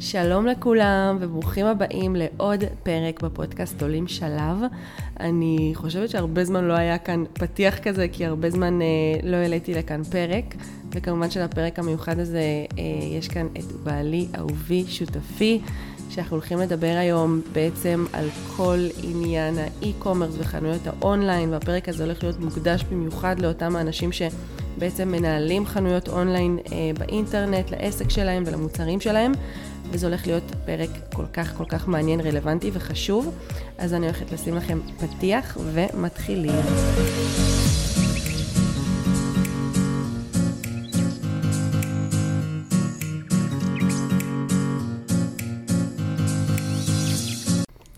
שלום לכולם וברוכים הבאים לעוד פרק בפודקאסט עולים שלב. אני חושבת שהרבה זמן לא היה כאן פתיח כזה, כי הרבה זמן אה, לא העליתי לכאן פרק, וכמובן שלפרק המיוחד הזה אה, יש כאן את בעלי, אהובי, שותפי, שאנחנו הולכים לדבר היום בעצם על כל עניין ה e-commerce וחנויות האונליין, והפרק הזה הולך להיות מוקדש במיוחד לאותם האנשים שבעצם מנהלים חנויות אונליין אה, באינטרנט, לעסק שלהם ולמוצרים שלהם. וזה הולך להיות פרק כל כך כל כך מעניין, רלוונטי וחשוב, אז אני הולכת לשים לכם פתיח ומתחילים.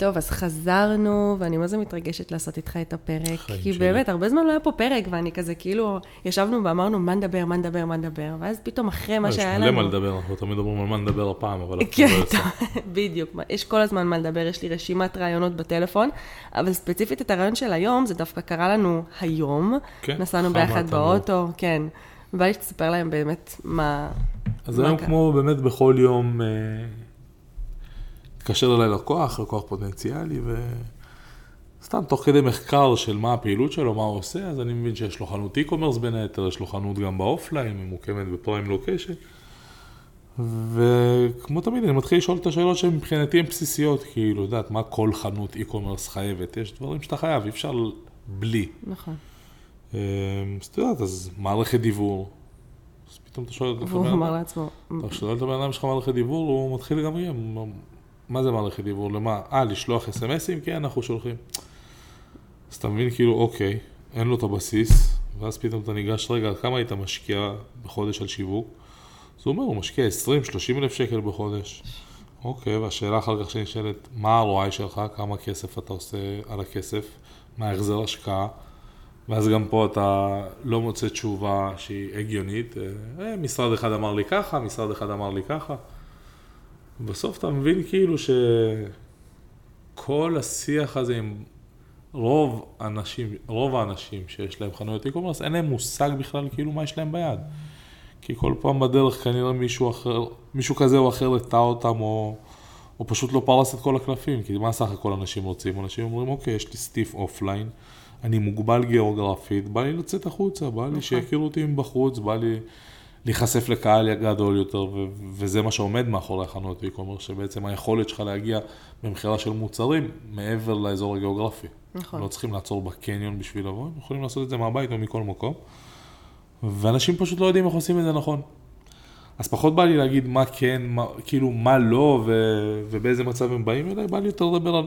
טוב, אז חזרנו, ואני מה זה מתרגשת לעשות איתך את הפרק. כי שלי. באמת, הרבה זמן לא היה פה פרק, ואני כזה כאילו, ישבנו ואמרנו, מה נדבר, מה נדבר, מה נדבר, ואז פתאום אחרי מה שהיה לנו... יש מלא מה לדבר, אנחנו תמיד מדברים על מה נדבר הפעם, אבל... כן, בדיוק, יש כל הזמן מה לדבר, יש לי רשימת רעיונות בטלפון, אבל ספציפית את הרעיון של היום, זה דווקא קרה לנו היום. כן, נסענו ביחד באוטו, כן. ובא לי שתספר להם באמת מה... אז היום כמו באמת בכל יום... התקשר אליי לקוח, לקוח פוטנציאלי, וסתם תוך כדי מחקר של מה הפעילות שלו, מה הוא עושה, אז אני מבין שיש לו חנות e-commerce בין היתר, יש לו חנות גם באופליין, ממוקמת בפריים לוקיישן. וכמו תמיד, אני מתחיל לשאול את השאלות שמבחינתי הן בסיסיות, כאילו, יודעת, מה כל חנות e-commerce חייבת? יש דברים שאתה חייב, אי אפשר בלי. נכון. אמ, אז את יודעת, אז מערכת דיוור. אז פתאום אתה שואל... והוא אמר לעצמו. אתה שואל את הבן אדם שלך מערכת דיוור, הוא מתחיל לגמרי, מה זה מערכת דיוור? למה? אה, לשלוח אס.אם.אסים? כן, אנחנו שולחים. אז אתה מבין, כאילו, אוקיי, אין לו את הבסיס, ואז פתאום אתה ניגש, רגע, כמה היית משקיע בחודש על שיווק? אז הוא אומר, הוא משקיע 20-30 אלף שקל בחודש. אוקיי, והשאלה אחר כך שנשאלת, מה ה-ROI שלך, כמה כסף אתה עושה על הכסף, מה ההחזר השקעה, ואז גם פה אתה לא מוצא תשובה שהיא הגיונית. אה, משרד אחד אמר לי ככה, משרד אחד אמר לי ככה. בסוף אתה מבין כאילו שכל השיח הזה עם רוב אנשים, רוב האנשים שיש להם חנויות e-commerce, אין להם מושג בכלל כאילו מה יש להם ביד. כי כל פעם בדרך כנראה מישהו אחר, מישהו כזה או אחר הטעה אותם, או, או פשוט לא פרס את כל הקלפים, כי מה סך הכל אנשים רוצים? אנשים אומרים, אוקיי, יש לי סטיף offline, אני מוגבל גיאוגרפית, בא לי לצאת החוצה, בא לי נכון. שיכירו אותי מבחוץ, בא לי... להיחשף לקהל גדול יותר, ו- וזה מה שעומד מאחורי החנות e-commerce, שבעצם היכולת שלך להגיע במכירה של מוצרים מעבר לאזור הגיאוגרפי. נכון. לא צריכים לעצור בקניון בשביל לבוא, הם יכולים לעשות את זה מהבית או מכל מקום, ואנשים פשוט לא יודעים איך עושים את זה נכון. אז פחות בא לי להגיד מה כן, מה, כאילו מה לא, ו- ובאיזה מצב הם באים אליי, בא לי יותר לדבר על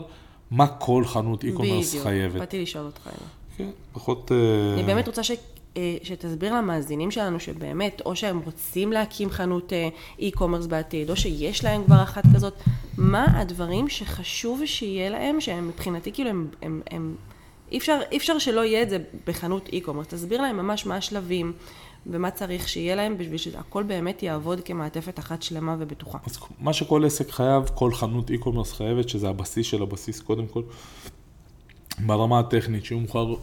מה כל חנות e-commerce חייבת. בדיוק, באתי לשאול אותך. כן, פחות... אה, אני באמת רוצה ש... אה, שתסביר למאזינים שלנו שבאמת, או שהם רוצים להקים חנות אה, e-commerce בעתיד, או שיש להם כבר אחת כזאת, מה הדברים שחשוב שיהיה להם, שהם מבחינתי כאילו הם, הם, הם אי אפשר, אי אפשר שלא יהיה את זה בחנות e-commerce, תסביר להם ממש מה השלבים. ומה צריך שיהיה להם בשביל שהכל באמת יעבוד כמעטפת אחת שלמה ובטוחה. אז מה שכל עסק חייב, כל חנות e-commerce חייבת, שזה הבסיס של הבסיס קודם כל, ברמה הטכנית, מוכר,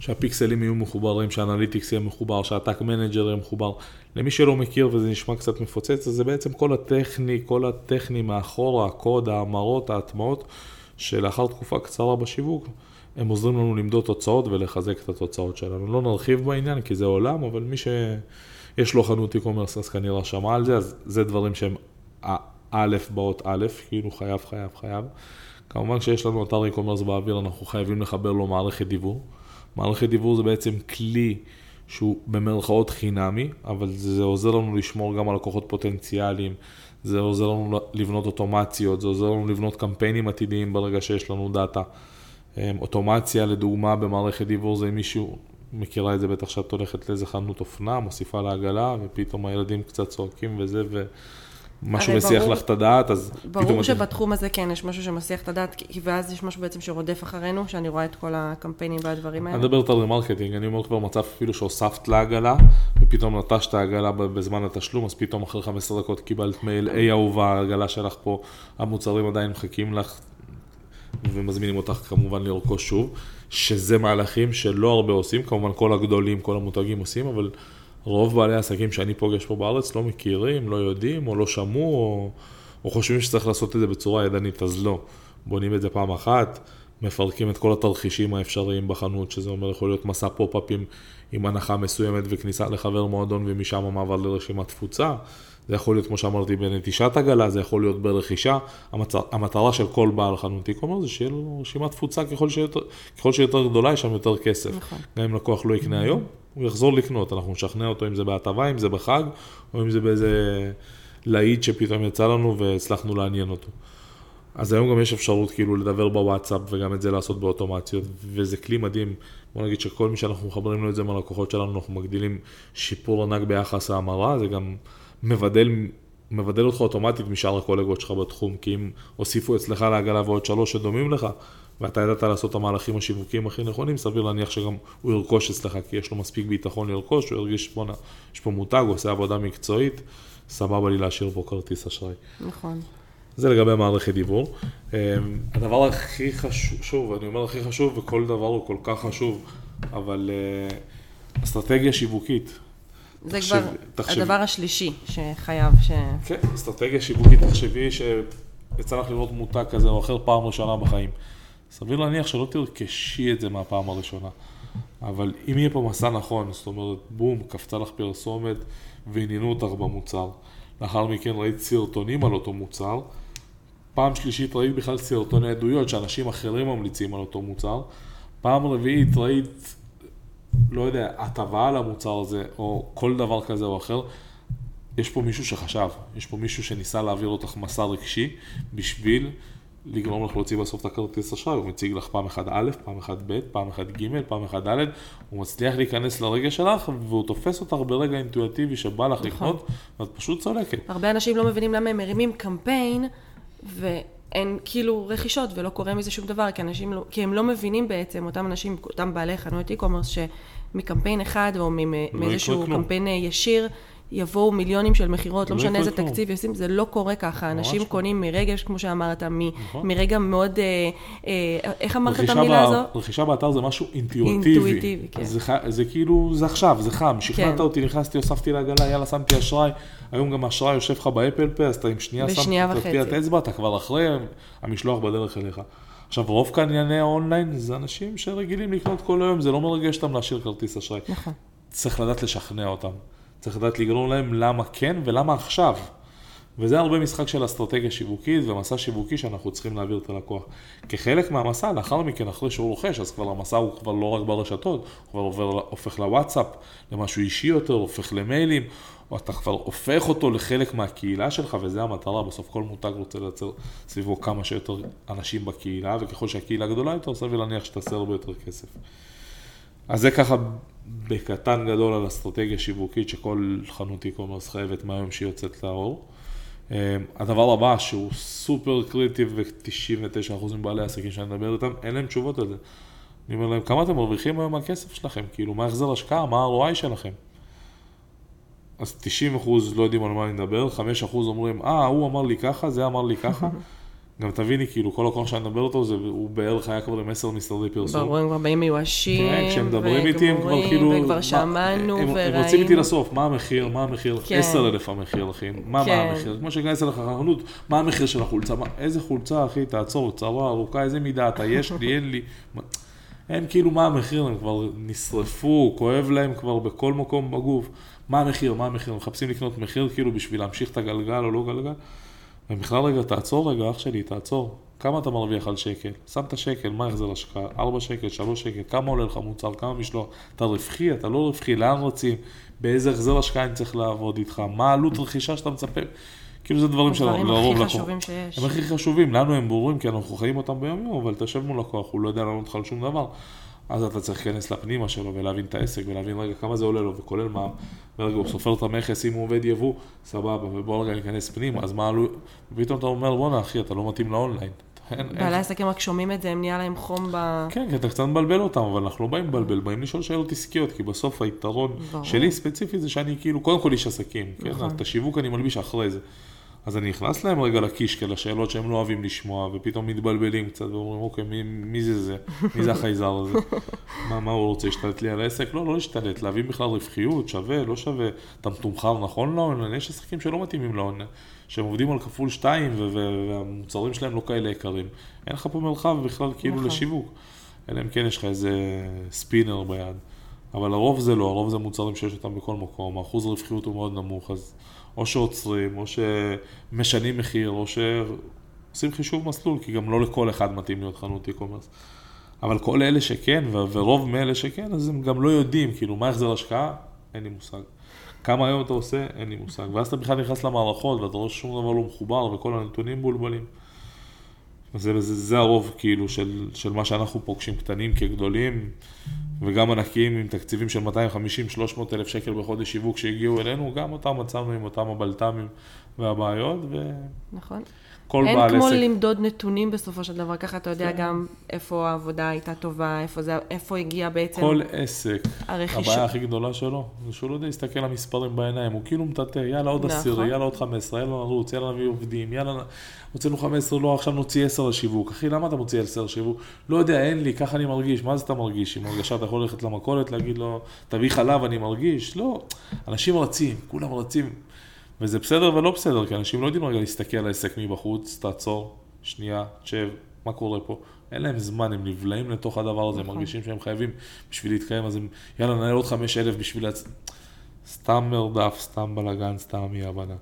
שהפיקסלים יהיו מחוברים, שה analytics יהיה מחובר, שה Tag Manager יהיה מחובר. למי שלא מכיר וזה נשמע קצת מפוצץ, אז זה בעצם כל הטכני, כל הטכני מאחורה, הקוד, ההמרות, ההטמעות, שלאחר תקופה קצרה בשיווק, הם עוזרים לנו למדוד תוצאות ולחזק את התוצאות שלנו. לא נרחיב בעניין כי זה עולם, אבל מי שיש לו חנות e-commerce אז כנראה שמע על זה, אז זה דברים שהם א' באות א', כאילו חייב, חייב, חייב. כמובן כשיש לנו אתר e-commerce באוויר, אנחנו חייבים לחבר לו מערכת דיוור. מערכת דיוור זה בעצם כלי שהוא במרכאות חינמי, אבל זה עוזר לנו לשמור גם על לקוחות פוטנציאליים, זה עוזר לנו לבנות אוטומציות, זה עוזר לנו לבנות קמפיינים עתידיים ברגע שיש לנו דאטה. אמ, אוטומציה, לדוגמה, במערכת דיוור זה אם מישהו, מכירה את זה בטח שאת הולכת לאיזה חנות אופנה, מוסיפה לעגלה, ופתאום הילדים קצת צועקים וזה, ו... משהו מסיח לך את הדעת, אז ברור פתאום... שבתחום הזה כן, יש משהו שמסיח את הדעת, ואז יש משהו בעצם שרודף אחרינו, שאני רואה את כל הקמפיינים והדברים האלה. אני מדברת על remarketing, אני אומר כבר מצב אפילו שהוספת לעגלה, ופתאום נטשת העגלה בזמן התשלום, אז פתאום אחרי 15 דקות קיבלת מייל, היי אהובה, העגלה שלך פה, המוצרים עדיין מחכים לך, ומזמינים אותך כמובן לרכוש שוב, שזה מהלכים שלא הרבה עושים, כמובן כל הגדולים, כל המותגים עושים, אבל... רוב בעלי העסקים שאני פוגש פה בארץ לא מכירים, לא יודעים, או לא שמעו, או, או חושבים שצריך לעשות את זה בצורה ידנית, אז לא. בונים את זה פעם אחת, מפרקים את כל התרחישים האפשריים בחנות, שזה אומר יכול להיות מסע פופ-אפים עם הנחה מסוימת וכניסה לחבר מועדון ומשם המעבר לרשימת תפוצה. זה יכול להיות, כמו שאמרתי, בנטישת עגלה, זה יכול להיות ברכישה. המצר, המטרה של כל בעל חנות e-commerce זה שיהיה לו רשימת תפוצה ככל שיותר, ככל שיותר גדולה, יש שם יותר כסף. נכון. גם אם לקוח לא יקנה היום, הוא יחזור לקנות. אנחנו נשכנע אותו אם זה בהטבה, אם זה בחג, או אם זה באיזה להיט שפתאום יצא לנו והצלחנו לעניין אותו. אז היום גם יש אפשרות כאילו לדבר בוואטסאפ וגם את זה לעשות באוטומציות, וזה כלי מדהים. בוא נגיד שכל מי שאנחנו מחברים לו את זה מהלקוחות שלנו, אנחנו מגדילים שיפור ענק ביחס ההמרה, זה גם מבדל, מבדל אותך אוטומטית משאר הקולגות שלך בתחום, כי אם הוסיפו אצלך לעגלה ועוד שלוש שדומים לך, ואתה ידעת לעשות את המהלכים השיווקיים הכי נכונים, סביר להניח שגם הוא ירכוש אצלך, כי יש לו מספיק ביטחון לרכוש, הוא ירגיש, בואנה, יש פה מותג, הוא עושה עבודה מקצועית, סבבה לי להשאיר פה כרטיס אשראי. נכון. זה לגבי מערכת דיבור. אמ, הדבר הכי חשוב, שוב, אני אומר הכי חשוב, וכל דבר הוא כל כך חשוב, אבל אה, אסטרטגיה שיווקית. זה תחשב, כבר תחשב... הדבר השלישי שחייב ש... כן, אסטרטגיה שיווקית, תחשבי שיצא לך לראות מותג כזה או אחר פעם ראשונה בחיים. סביר להניח שלא תרכשי את זה מהפעם הראשונה. אבל אם יהיה פה מסע נכון, זאת אומרת, בום, קפצה לך פרסומת ועניינו אותך במוצר. לאחר מכן ראית סרטונים על אותו מוצר. פעם שלישית ראית בכלל סרטוני עדויות שאנשים אחרים ממליצים על אותו מוצר. פעם רביעית ראית, לא יודע, הטבה על המוצר הזה, או כל דבר כזה או אחר. יש פה מישהו שחשב, יש פה מישהו שניסה להעביר אותך מסע רגשי בשביל לגרום לך להוציא בסוף את הכרטיס אשראי, הוא מציג לך פעם אחת א', פעם אחת ב', פעם אחת ג', פעם אחת ד', הוא מצליח להיכנס לרגע שלך והוא תופס אותך ברגע אינטואיטיבי שבא לך נכון. לקנות, ואת פשוט צולקת. הרבה אנשים לא מבינים למה הם מרימים קמפיין ואין כאילו רכישות ולא קורה מזה שום דבר, כי, אנשים לא, כי הם לא מבינים בעצם, אותם אנשים, אותם בעלי חנויות e-commerce, שמקמפיין אחד או לא מאיזשהו קמפיין ישיר, יבואו מיליונים של מכירות, לא, לא משנה איזה תקציב ישים, זה לא קורה ככה. אנשים קונים מרגע, כמו שאמרת, נכון. מרגע מאוד, אה, אה, איך אמרת את המילה הזו? רכישה באתר זה משהו אינטואיטיבי. אינטואיטיבי, כן. זה כאילו, זה עכשיו, זה חם. שכנעת כן. אותי, נכנסתי, הוספתי לעגלה, יאללה, שמתי אשראי. היום גם האשראי יושב לך ב Apple Pay, אז אתה עם שנייה שם את טביעת אצבע, אתה כבר אחרי המשלוח בדרך אליך. עכשיו, רוב קנייני האונליין זה אנשים שרגילים לקנות כל היום, זה לא מרגש אותם להשאיר כרטיס אשראי. נכון. צריך לדעת לשכנע אותם. צריך לדעת לגרום להם למה כן ולמה עכשיו. וזה הרבה משחק של אסטרטגיה שיווקית ומסע שיווקי שאנחנו צריכים להעביר את הלקוח. כחלק מהמסע, לאחר מכן, אחרי שהוא רוכש, אז כבר המסע הוא כבר לא רק ברשתות, הוא כבר עובר, הופך לוואטסאפ, למשהו אישי יותר, הופך למיילים, או אתה כבר הופך אותו לחלק מהקהילה שלך, וזה המטרה, בסוף כל מותג רוצה לייצר סביבו כמה שיותר אנשים בקהילה, וככל שהקהילה גדולה יותר, סביר להניח שתעשה הרבה יותר כסף. אז זה ככה בקטן גדול על אסטרטגיה שיווקית שכל חנות e-commerce חייבת מהיום שהיא יוצאת לאור. אמ, הדבר הבא שהוא סופר קריטי ו-99% מבעלי העסקים שאני מדבר איתם, אין להם תשובות על זה. אני אומר להם, כמה אתם מרוויחים היום מהכסף שלכם? כאילו, מה החזר השקעה? מה ה-ROI שלכם? אז 90% לא יודעים על מה אני מדבר, 5% אומרים, אה, הוא אמר לי ככה, זה אמר לי ככה. גם תביני, כאילו, כל לקוח שאני מדבר איתו, זה, הוא בערך היה כבר עם עשר משרדי פרסום. ברור, הם כבר באים מיואשים, כן, מדברים איתי, הם כבר כאילו... וכבר שמענו וראינו. הם רוצים איתי לסוף, מה המחיר, מה המחיר, כן. עשר אלף המחיר, אחי, מה, כן. מה המחיר? כמו שכנס אליך חנות, מה המחיר של החולצה, איזה חולצה, אחי, תעצור, צרה, ארוכה, איזה מידה אתה, יש לי, אין לי. הם כאילו, מה המחיר, הם כבר נשרפו, כואב להם כבר בכל מקום בגוף. מה המחיר, מה המחיר, מחפשים לקנות מחיר כאילו בשביל להמשיך את הגלגל או לא גלגל. ובכלל רגע, תעצור רגע, אח שלי, תעצור. כמה אתה מרוויח על שקל? שמת שקל, מה החזר השקעה? 4 שקל, 3 שקל, כמה עולה לך מוצר, כמה משלוח? אתה רווחי, אתה לא רווחי, לאן רצים? באיזה החזר השקעה אני צריך לעבוד איתך? מה העלות רכישה שאתה מצפה? כאילו זה דברים שלרוב לקוח. הדברים הכי חשובים שיש. הם הכי חשובים, לנו הם ברורים כי אנחנו חיים אותם ביום יום, אבל תשב מול לקוח, הוא לא יודע לענות לך על שום דבר. אז אתה צריך להיכנס לפנימה שלו ולהבין את העסק ולהבין רגע כמה זה עולה לו וכולל מה, ורגע הוא סופר את המכס אם הוא עובד יבוא, סבבה, ובוא רגע ניכנס פנימה, אז מה עלו, ופתאום אתה אומר בואנה אחי אתה לא מתאים לאונליין. בעלי עסקים רק שומעים את זה, הם נהיה להם חום ב... כן, כי אתה קצת מבלבל אותם, אבל אנחנו לא באים לבלבל, באים לשאול שאלות עסקיות, כי בסוף היתרון שלי ספציפי זה שאני כאילו, קודם כל איש עסקים, כן? נכון. את השיווק אני מלביש אחרי זה. אז אני נכנס להם רגע לקישקע, לשאלות שהם לא אוהבים לשמוע, ופתאום מתבלבלים קצת, ואומרים, אוקיי, מי, מי זה זה? מי זה החייזר הזה? מה, מה הוא רוצה, להשתלט לי על העסק? לא, לא להשתלט, להביא בכלל רווחיות, שווה, לא שווה, אתה מתומחר נכון להון, יש עסקים שלא מתאימים להון, שהם עובדים על כפול שתיים, והמוצרים שלהם לא כאלה יקרים. אין לך פה מרחב בכלל כאילו נכון. לשיווק, אלא אם כן יש לך איזה ספינר ביד. אבל הרוב זה לא, הרוב זה מוצרים שיש אותם בכל מקום, האחוז רווחיות הוא מאוד נמוך, אז או שעוצרים, או שמשנים מחיר, או שעושים חישוב מסלול, כי גם לא לכל אחד מתאים להיות חנות e-commerce. אבל כל אלה שכן, ורוב מאלה שכן, אז הם גם לא יודעים, כאילו, מה החזר השקעה? אין לי מושג. כמה היום אתה עושה? אין לי מושג. ואז אתה בכלל נכנס למערכות, ואתה רואה ששום דבר לא מחובר, וכל הנתונים בולבלים. זה, זה, זה הרוב כאילו של, של מה שאנחנו פוגשים, קטנים כגדולים, וגם ענקיים עם תקציבים של 250-300 אלף שקל בחודש שיווק שהגיעו אלינו, גם אותם מצאנו עם אותם הבלת"מים והבעיות. ו... נכון. כל בעל עסק. אין כמו למדוד נתונים בסופו של דבר, ככה אתה יודע כן. גם איפה העבודה הייתה טובה, איפה, זה, איפה הגיע בעצם... כל עסק, הרכיש... הבעיה הכי גדולה שלו, זה שהוא לא יודע להסתכל על המספרים בעיניים, הוא כאילו מטאטא, יאללה עוד נכון. עשירי, יאללה עוד 15, יאללה נרוץ, יאללה נביא עובדים, יאללה הוצאנו 15, לא, עכשיו נוציא 10 לשיווק. אחי, למה אתה מוציא 10 לשיווק? לא יודע, אין לי, ככה אני מרגיש. מה זה אתה מרגיש? עם הרגשה אתה יכול ללכת למכולת, להגיד לו, תביא חלב, אני מרגיש? לא. אנשים רצים, כולם רצים. וזה בסדר ולא בסדר, כי אנשים לא יודעים רגע להסתכל על העסק מבחוץ, תעצור, שנייה, תשב, מה קורה פה? אין להם זמן, הם נבלעים לתוך הדבר הזה, הם נכון. מרגישים שהם חייבים בשביל להתקיים, אז הם, יאללה, ננהל עוד חמש אלף בשביל... להצ... סתם מרדף, סתם בלאגן, סתם אי הבנה.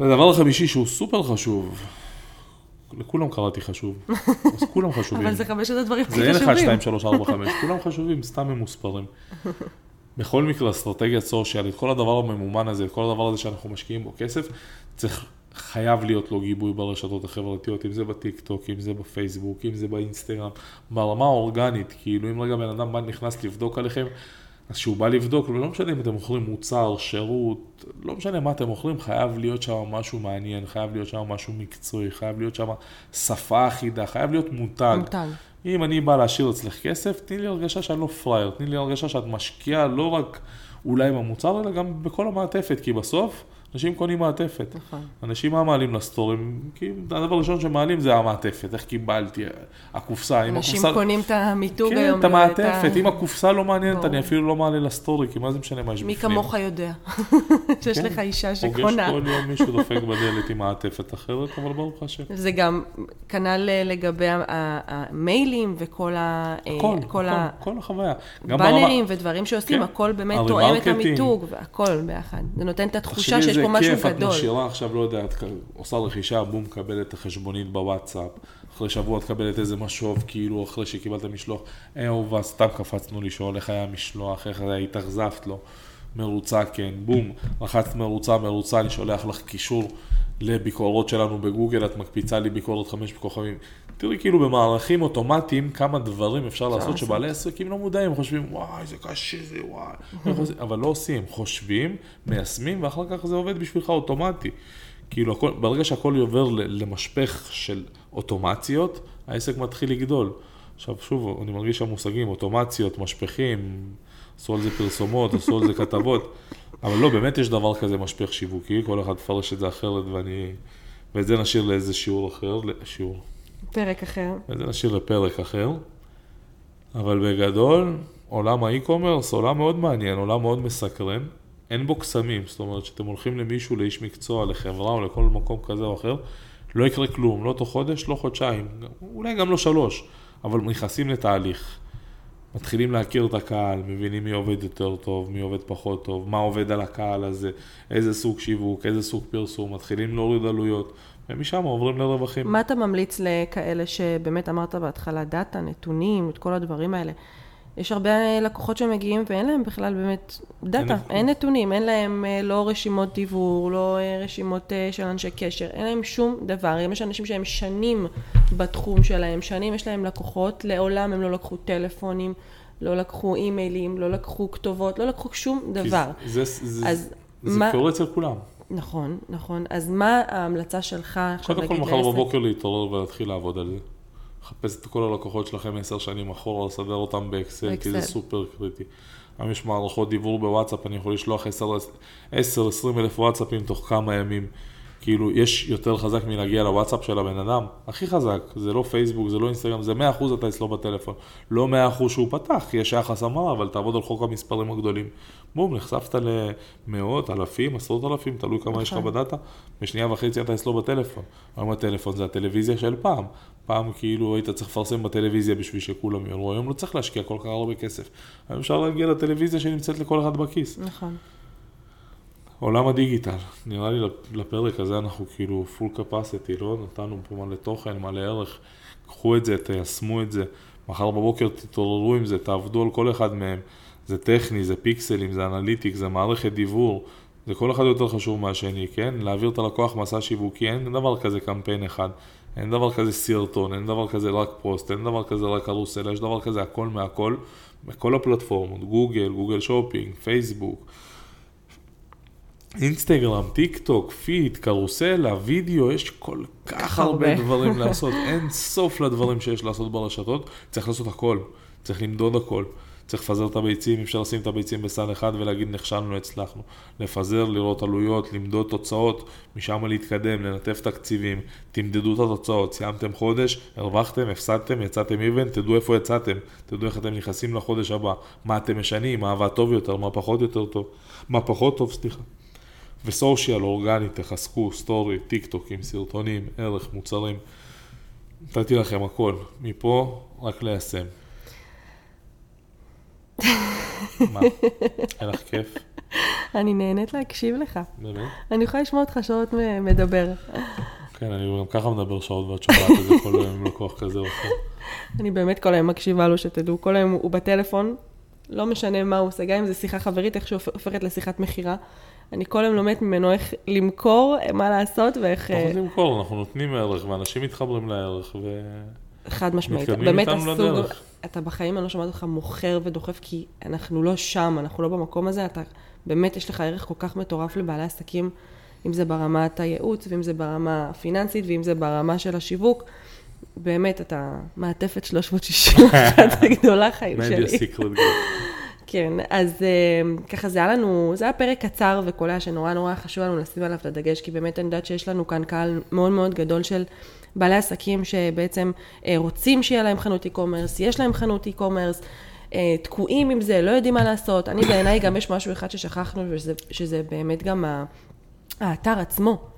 והדבר החמישי שהוא סופר חשוב, לכולם קראתי חשוב, אז כולם חשובים. אבל זה חמשת הדברים הכי חשובים. זה אין אחד, שתיים, שלוש, ארבע, חמש, כולם חשובים, סתם הם מוספרים. בכל מקרה, אסטרטגיית סושיאל, את כל הדבר הממומן הזה, את כל הדבר הזה שאנחנו משקיעים בו כסף, צריך, חייב להיות לו גיבוי ברשתות החברתיות, אם זה בטיק טוק, אם זה בפייסבוק, אם זה באינסטגרם, ברמה האורגנית, כאילו אם רגע בן אדם נכנס לבדוק עליכם, אז כשהוא בא לבדוק, ולא משנה אם אתם מוכרים מוצר, שירות, לא משנה מה אתם מוכרים, חייב להיות שם משהו מעניין, חייב להיות שם משהו מקצועי, חייב להיות שם שפה אחידה, חייב להיות מותג. מותג. אם אני בא להשאיר אצלך כסף, תני לי הרגשה שאני לא פראייר, תני לי הרגשה שאת משקיעה לא רק אולי במוצר, אלא גם בכל המעטפת, כי בסוף... אנשים קונים מעטפת. נכון. אנשים מה מעלים לסטורים? כי הדבר הראשון שמעלים זה המעטפת, איך קיבלתי, הקופסה, אם הקופסה... אנשים קונים את המיתוג כן, היום. כן, את המעטפת, אם הקופסה לא מעניינת, אני אפילו לא מעלה לסטורי, כי מה זה משנה מה יש בפנים. מי כמוך יודע, שיש כן. לך אישה שקונה. פוגש כל יום מישהו דופק בדלת עם מעטפת אחרת, אבל ברוך השם. זה גם כנ"ל אה, לגבי המיילים וכל ה... אה, הכל, כל החוויה. באנרים ודברים שעושים, כן. הכל באמת תואם את המיתוג, והכל ביחד. זה נותן את התחושה שיש פה משהו גדול. איזה כיף, את משאירה עכשיו, לא יודע, את עושה רכישה, בום, מקבלת את החשבונית בוואטסאפ, אחרי שבוע את מקבלת איזה משוב, כאילו, אחרי שקיבלת משלוח, אה, אהובה, סתם קפצנו לשאול איך היה המשלוח, איך היה, התאכזבת לו, מרוצה, כן, בום, לחצת מרוצה, מרוצה, אני שולח לך קישור לביקורות שלנו בגוגל, את מקפיצה לי ביקורת חמש כוכבים. תראי כאילו במערכים אוטומטיים כמה דברים אפשר לעשות שבעלי עסקים לא מודעים, חושבים וואי זה קשה זה וואי, אבל לא עושים, חושבים, מיישמים ואחר כך זה עובד בשבילך אוטומטי. כאילו הכל, ברגע שהכל עובר למשפך של אוטומציות, העסק מתחיל לגדול. עכשיו שוב, אני מרגיש שהמושגים, אוטומציות, משפכים, עשו על זה פרסומות, עשו על זה כתבות, אבל לא, באמת יש דבר כזה משפך שיווקי, כל אחד מפרש את זה אחרת ואני... ואת זה נשאיר לאיזה שיעור אחר, שיעור. פרק אחר. את זה נשאיר לפרק אחר. אבל בגדול, עולם האי-קומרס, עולם מאוד מעניין, עולם מאוד מסקרן. אין בו קסמים, זאת אומרת שאתם הולכים למישהו, לאיש מקצוע, לחברה או לכל מקום כזה או אחר, לא יקרה כלום, לא תוך חודש, לא חודשיים, אולי גם לא שלוש, אבל נכנסים לתהליך. מתחילים להכיר את הקהל, מבינים מי עובד יותר טוב, מי עובד פחות טוב, מה עובד על הקהל הזה, איזה סוג שיווק, איזה סוג פרסום, מתחילים להוריד עלויות, ומשם עוברים לרווחים. מה אתה ממליץ לכאלה שבאמת אמרת בהתחלה, דאטה, נתונים, את כל הדברים האלה? יש הרבה לקוחות שמגיעים ואין להם בכלל באמת דאטה, אין, אין נתונים, אין להם אה, לא רשימות דיוור, לא אה, רשימות אה, של אנשי קשר, אין להם שום דבר. יש אנשים שהם שנים בתחום שלהם, שנים יש להם לקוחות, לעולם הם לא לקחו טלפונים, לא לקחו אימיילים, לא לקחו כתובות, לא לקחו שום דבר. זה, זה, אז זה מה... קורה אצל כולם. נכון, נכון. אז מה ההמלצה שלך עכשיו נגיד לעסק? קודם כל מחר בבוקר להתעורר ולהתחיל לעבוד על זה. לחפש את כל הלקוחות שלכם עשר שנים אחורה, לסדר אותם באקסל, כי זה סופר קריטי. היום יש מערכות דיבור בוואטסאפ, אני יכול לשלוח 10-20 אלף וואטסאפים תוך כמה ימים. כאילו, יש יותר חזק מלהגיע לוואטסאפ של הבן אדם. הכי חזק, זה לא פייסבוק, זה לא אינסטגרם, זה 100% אתה אצלו בטלפון. לא 100% שהוא פתח, כי יש יחס המרה, אבל תעבוד על חוק המספרים הגדולים. בום, נחשפת למאות, אלפים, עשרות אלפים, תלוי כמה יש לך נכון. בדאטה. בשנייה וחצי אתה אצלו בטלפון. היום הטלפון זה הטלוויזיה של פעם. פעם כאילו היית צריך לפרסם בטלוויזיה בשביל שכולם יראו, היום לא צריך להשקיע כל כך הרבה כסף. היום אפשר להגיע לטלוויזיה שנמצאת לכל אחד בכיס. נכון. עולם הדיגיטל, נראה לי לפרק הזה אנחנו כאילו full capacity, לא? נתנו פה מלא תוכן, מלא ערך, קחו את זה, תיישמו את זה, מחר בבוקר תתעוררו עם זה, תעבדו על כל אחד מהם, זה טכני, זה פיקסלים, זה analytic, זה מערכת דיוור, זה כל אחד יותר חשוב מהשני, כן? להעביר את הלקוח מסע שיווקי, אין דבר כזה קמפיין אחד, אין דבר כזה סרטון, אין דבר כזה רק פוסט, אין דבר כזה רק קרוסלה, יש דבר כזה הכל מהכל, בכל הפלטפורמות, גוגל, Google Shopping, פייסבוק. אינסטגרם, טיק טוק, פיד, קרוסלה, וידאו, יש כל כך הרבה. דברים לעשות, אין סוף לדברים שיש לעשות ברשתות, צריך לעשות הכל, צריך למדוד הכל, צריך לפזר את הביצים, אי אפשר לשים את הביצים בסל אחד ולהגיד נכשלנו, הצלחנו. לפזר, לראות עלויות, למדוד תוצאות, משם להתקדם, לנתב תקציבים, תמדדו את התוצאות, סיימתם חודש, הרווחתם, הפסדתם, יצאתם even, תדעו איפה יצאתם, תדעו איך אתם נכנסים לחודש הבא, מה אתם משנים, מה עבד טוב יותר, מה פחות יותר טוב, מה פחות טוב, סליחה. ו social, אורגני, תחזקו, סטורי, טיק טוקים, סרטונים, ערך, מוצרים. נתתי לכם הכל. מפה, רק ליישם. מה? אין לך כיף? אני נהנית להקשיב לך. באמת? אני יכולה לשמוע אותך שעות מדבר. כן, אני גם ככה מדבר שעות ואת שומעת את זה כל היום עם לקוח כזה או אחר. אני באמת כל היום מקשיבה לו, שתדעו, כל היום הוא בטלפון, לא משנה מה הוא עושה, גם אם זו שיחה חברית, איך שהיא הופכת לשיחת מכירה. אני כל היום לומדת ממנו איך למכור, מה לעשות ואיך... פחות למכור, אנחנו נותנים ערך ואנשים מתחברים לערך ו... חד משמעית. באמת הסוג, לדרך. אתה בחיים, אני לא שומעת אותך מוכר ודוחף, כי אנחנו לא שם, אנחנו לא במקום הזה, אתה, באמת יש לך ערך כל כך מטורף לבעלי עסקים, אם זה ברמת הייעוץ, ואם זה ברמה הפיננסית, ואם זה ברמה של השיווק. באמת, אתה מעטפת 361 הגדולה חיים שלי. סיקרט גוד. כן, אז uh, ככה זה היה לנו, זה היה פרק קצר וקולע שנורא נורא חשוב לנו לשים עליו את הדגש, כי באמת אני יודעת שיש לנו כאן קהל מאוד מאוד גדול של בעלי עסקים שבעצם uh, רוצים שיהיה להם חנות e-commerce, יש להם חנות e-commerce, uh, תקועים עם זה, לא יודעים מה לעשות. אני בעיניי גם יש משהו אחד ששכחנו, שזה, שזה באמת גם האתר עצמו.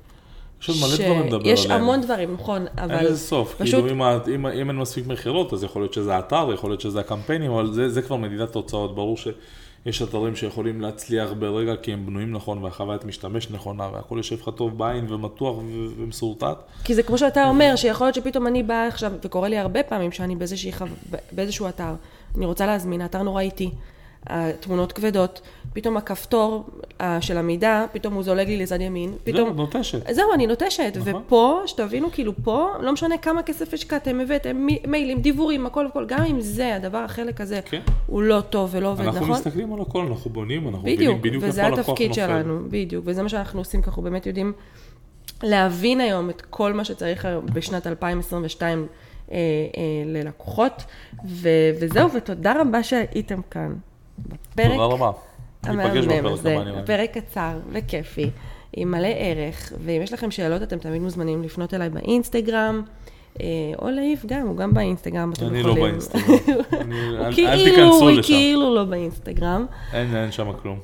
יש עוד מלא דברים לדבר יש עליהם. המון דברים, נכון, אבל... אין לזה סוף, פשוט- כאילו אם, אם, אם אין מספיק מכירות אז יכול להיות שזה האתר, יכול להיות שזה הקמפיינים, אבל זה, זה כבר מדידת תוצאות, ברור שיש אתרים שיכולים להצליח ברגע כי הם בנויים נכון והחוויית משתמש נכונה והכל יושב לך טוב בעין ומתוח ומסורטט. כי זה כמו שאתה אומר, שיכול להיות שפתאום אני באה עכשיו, וקורה לי הרבה פעמים שאני. באיזשהו אתר, אני רוצה להזמין, האתר נורא איטי, התמונות כבדות, פתאום הכפתור אה, של המידע, פתאום הוא זולג לי לצד ימין, זהו, פתאום... נוטשת. זהו, אני נוטשת, נכון. ופה, שתבינו, כאילו פה, לא משנה כמה כסף השקעתם, הבאתם מי- מיילים, דיבורים, הכל הכל, גם אם זה, הדבר, החלק הזה, כן. הוא לא טוב ולא עובד, אנחנו נכון? מסתכלים על הכל, אנחנו בונים, אנחנו בדיוק, מבינים בדיוק וזה איפה הלקוח התפקיד נופל. שלנו, בדיוק, וזה מה שאנחנו עושים, כי אנחנו באמת יודעים להבין היום את כל מה שצריך היום בשנת 2022 אה, אה, ללקוחות, ו- וזהו, ותודה רבה שהייתם כאן בפרק תודה רבה. ניפגש בפרק הבא לי. פרק קצר וכיפי, עם מלא ערך, ואם יש לכם שאלות, אתם תמיד מוזמנים לפנות אליי באינסטגרם. אה, או לאיב גם, הוא גם באינסטגרם, אני לא. באינסטגרם. אני- הוא כאילו, הוא. כאילו לא באינסטגרם. אין, אין שם כלום.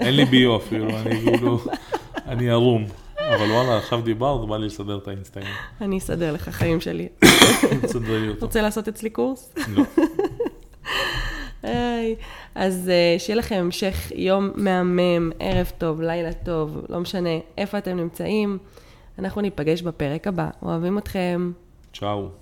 אין לי ביו אפילו, אני כאילו, אני ערום. אבל וואלה, עכשיו דיברת, בא לי לסדר את האינסטגרם. אני אסדר לך חיים שלי. תסדרי אותו. רוצה לעשות אצלי קורס? לא. היי. אז אה, שיהיה לכם המשך יום מהמם, ערב טוב, לילה טוב, לא משנה איפה אתם נמצאים. אנחנו ניפגש בפרק הבא. אוהבים אתכם. צ'או.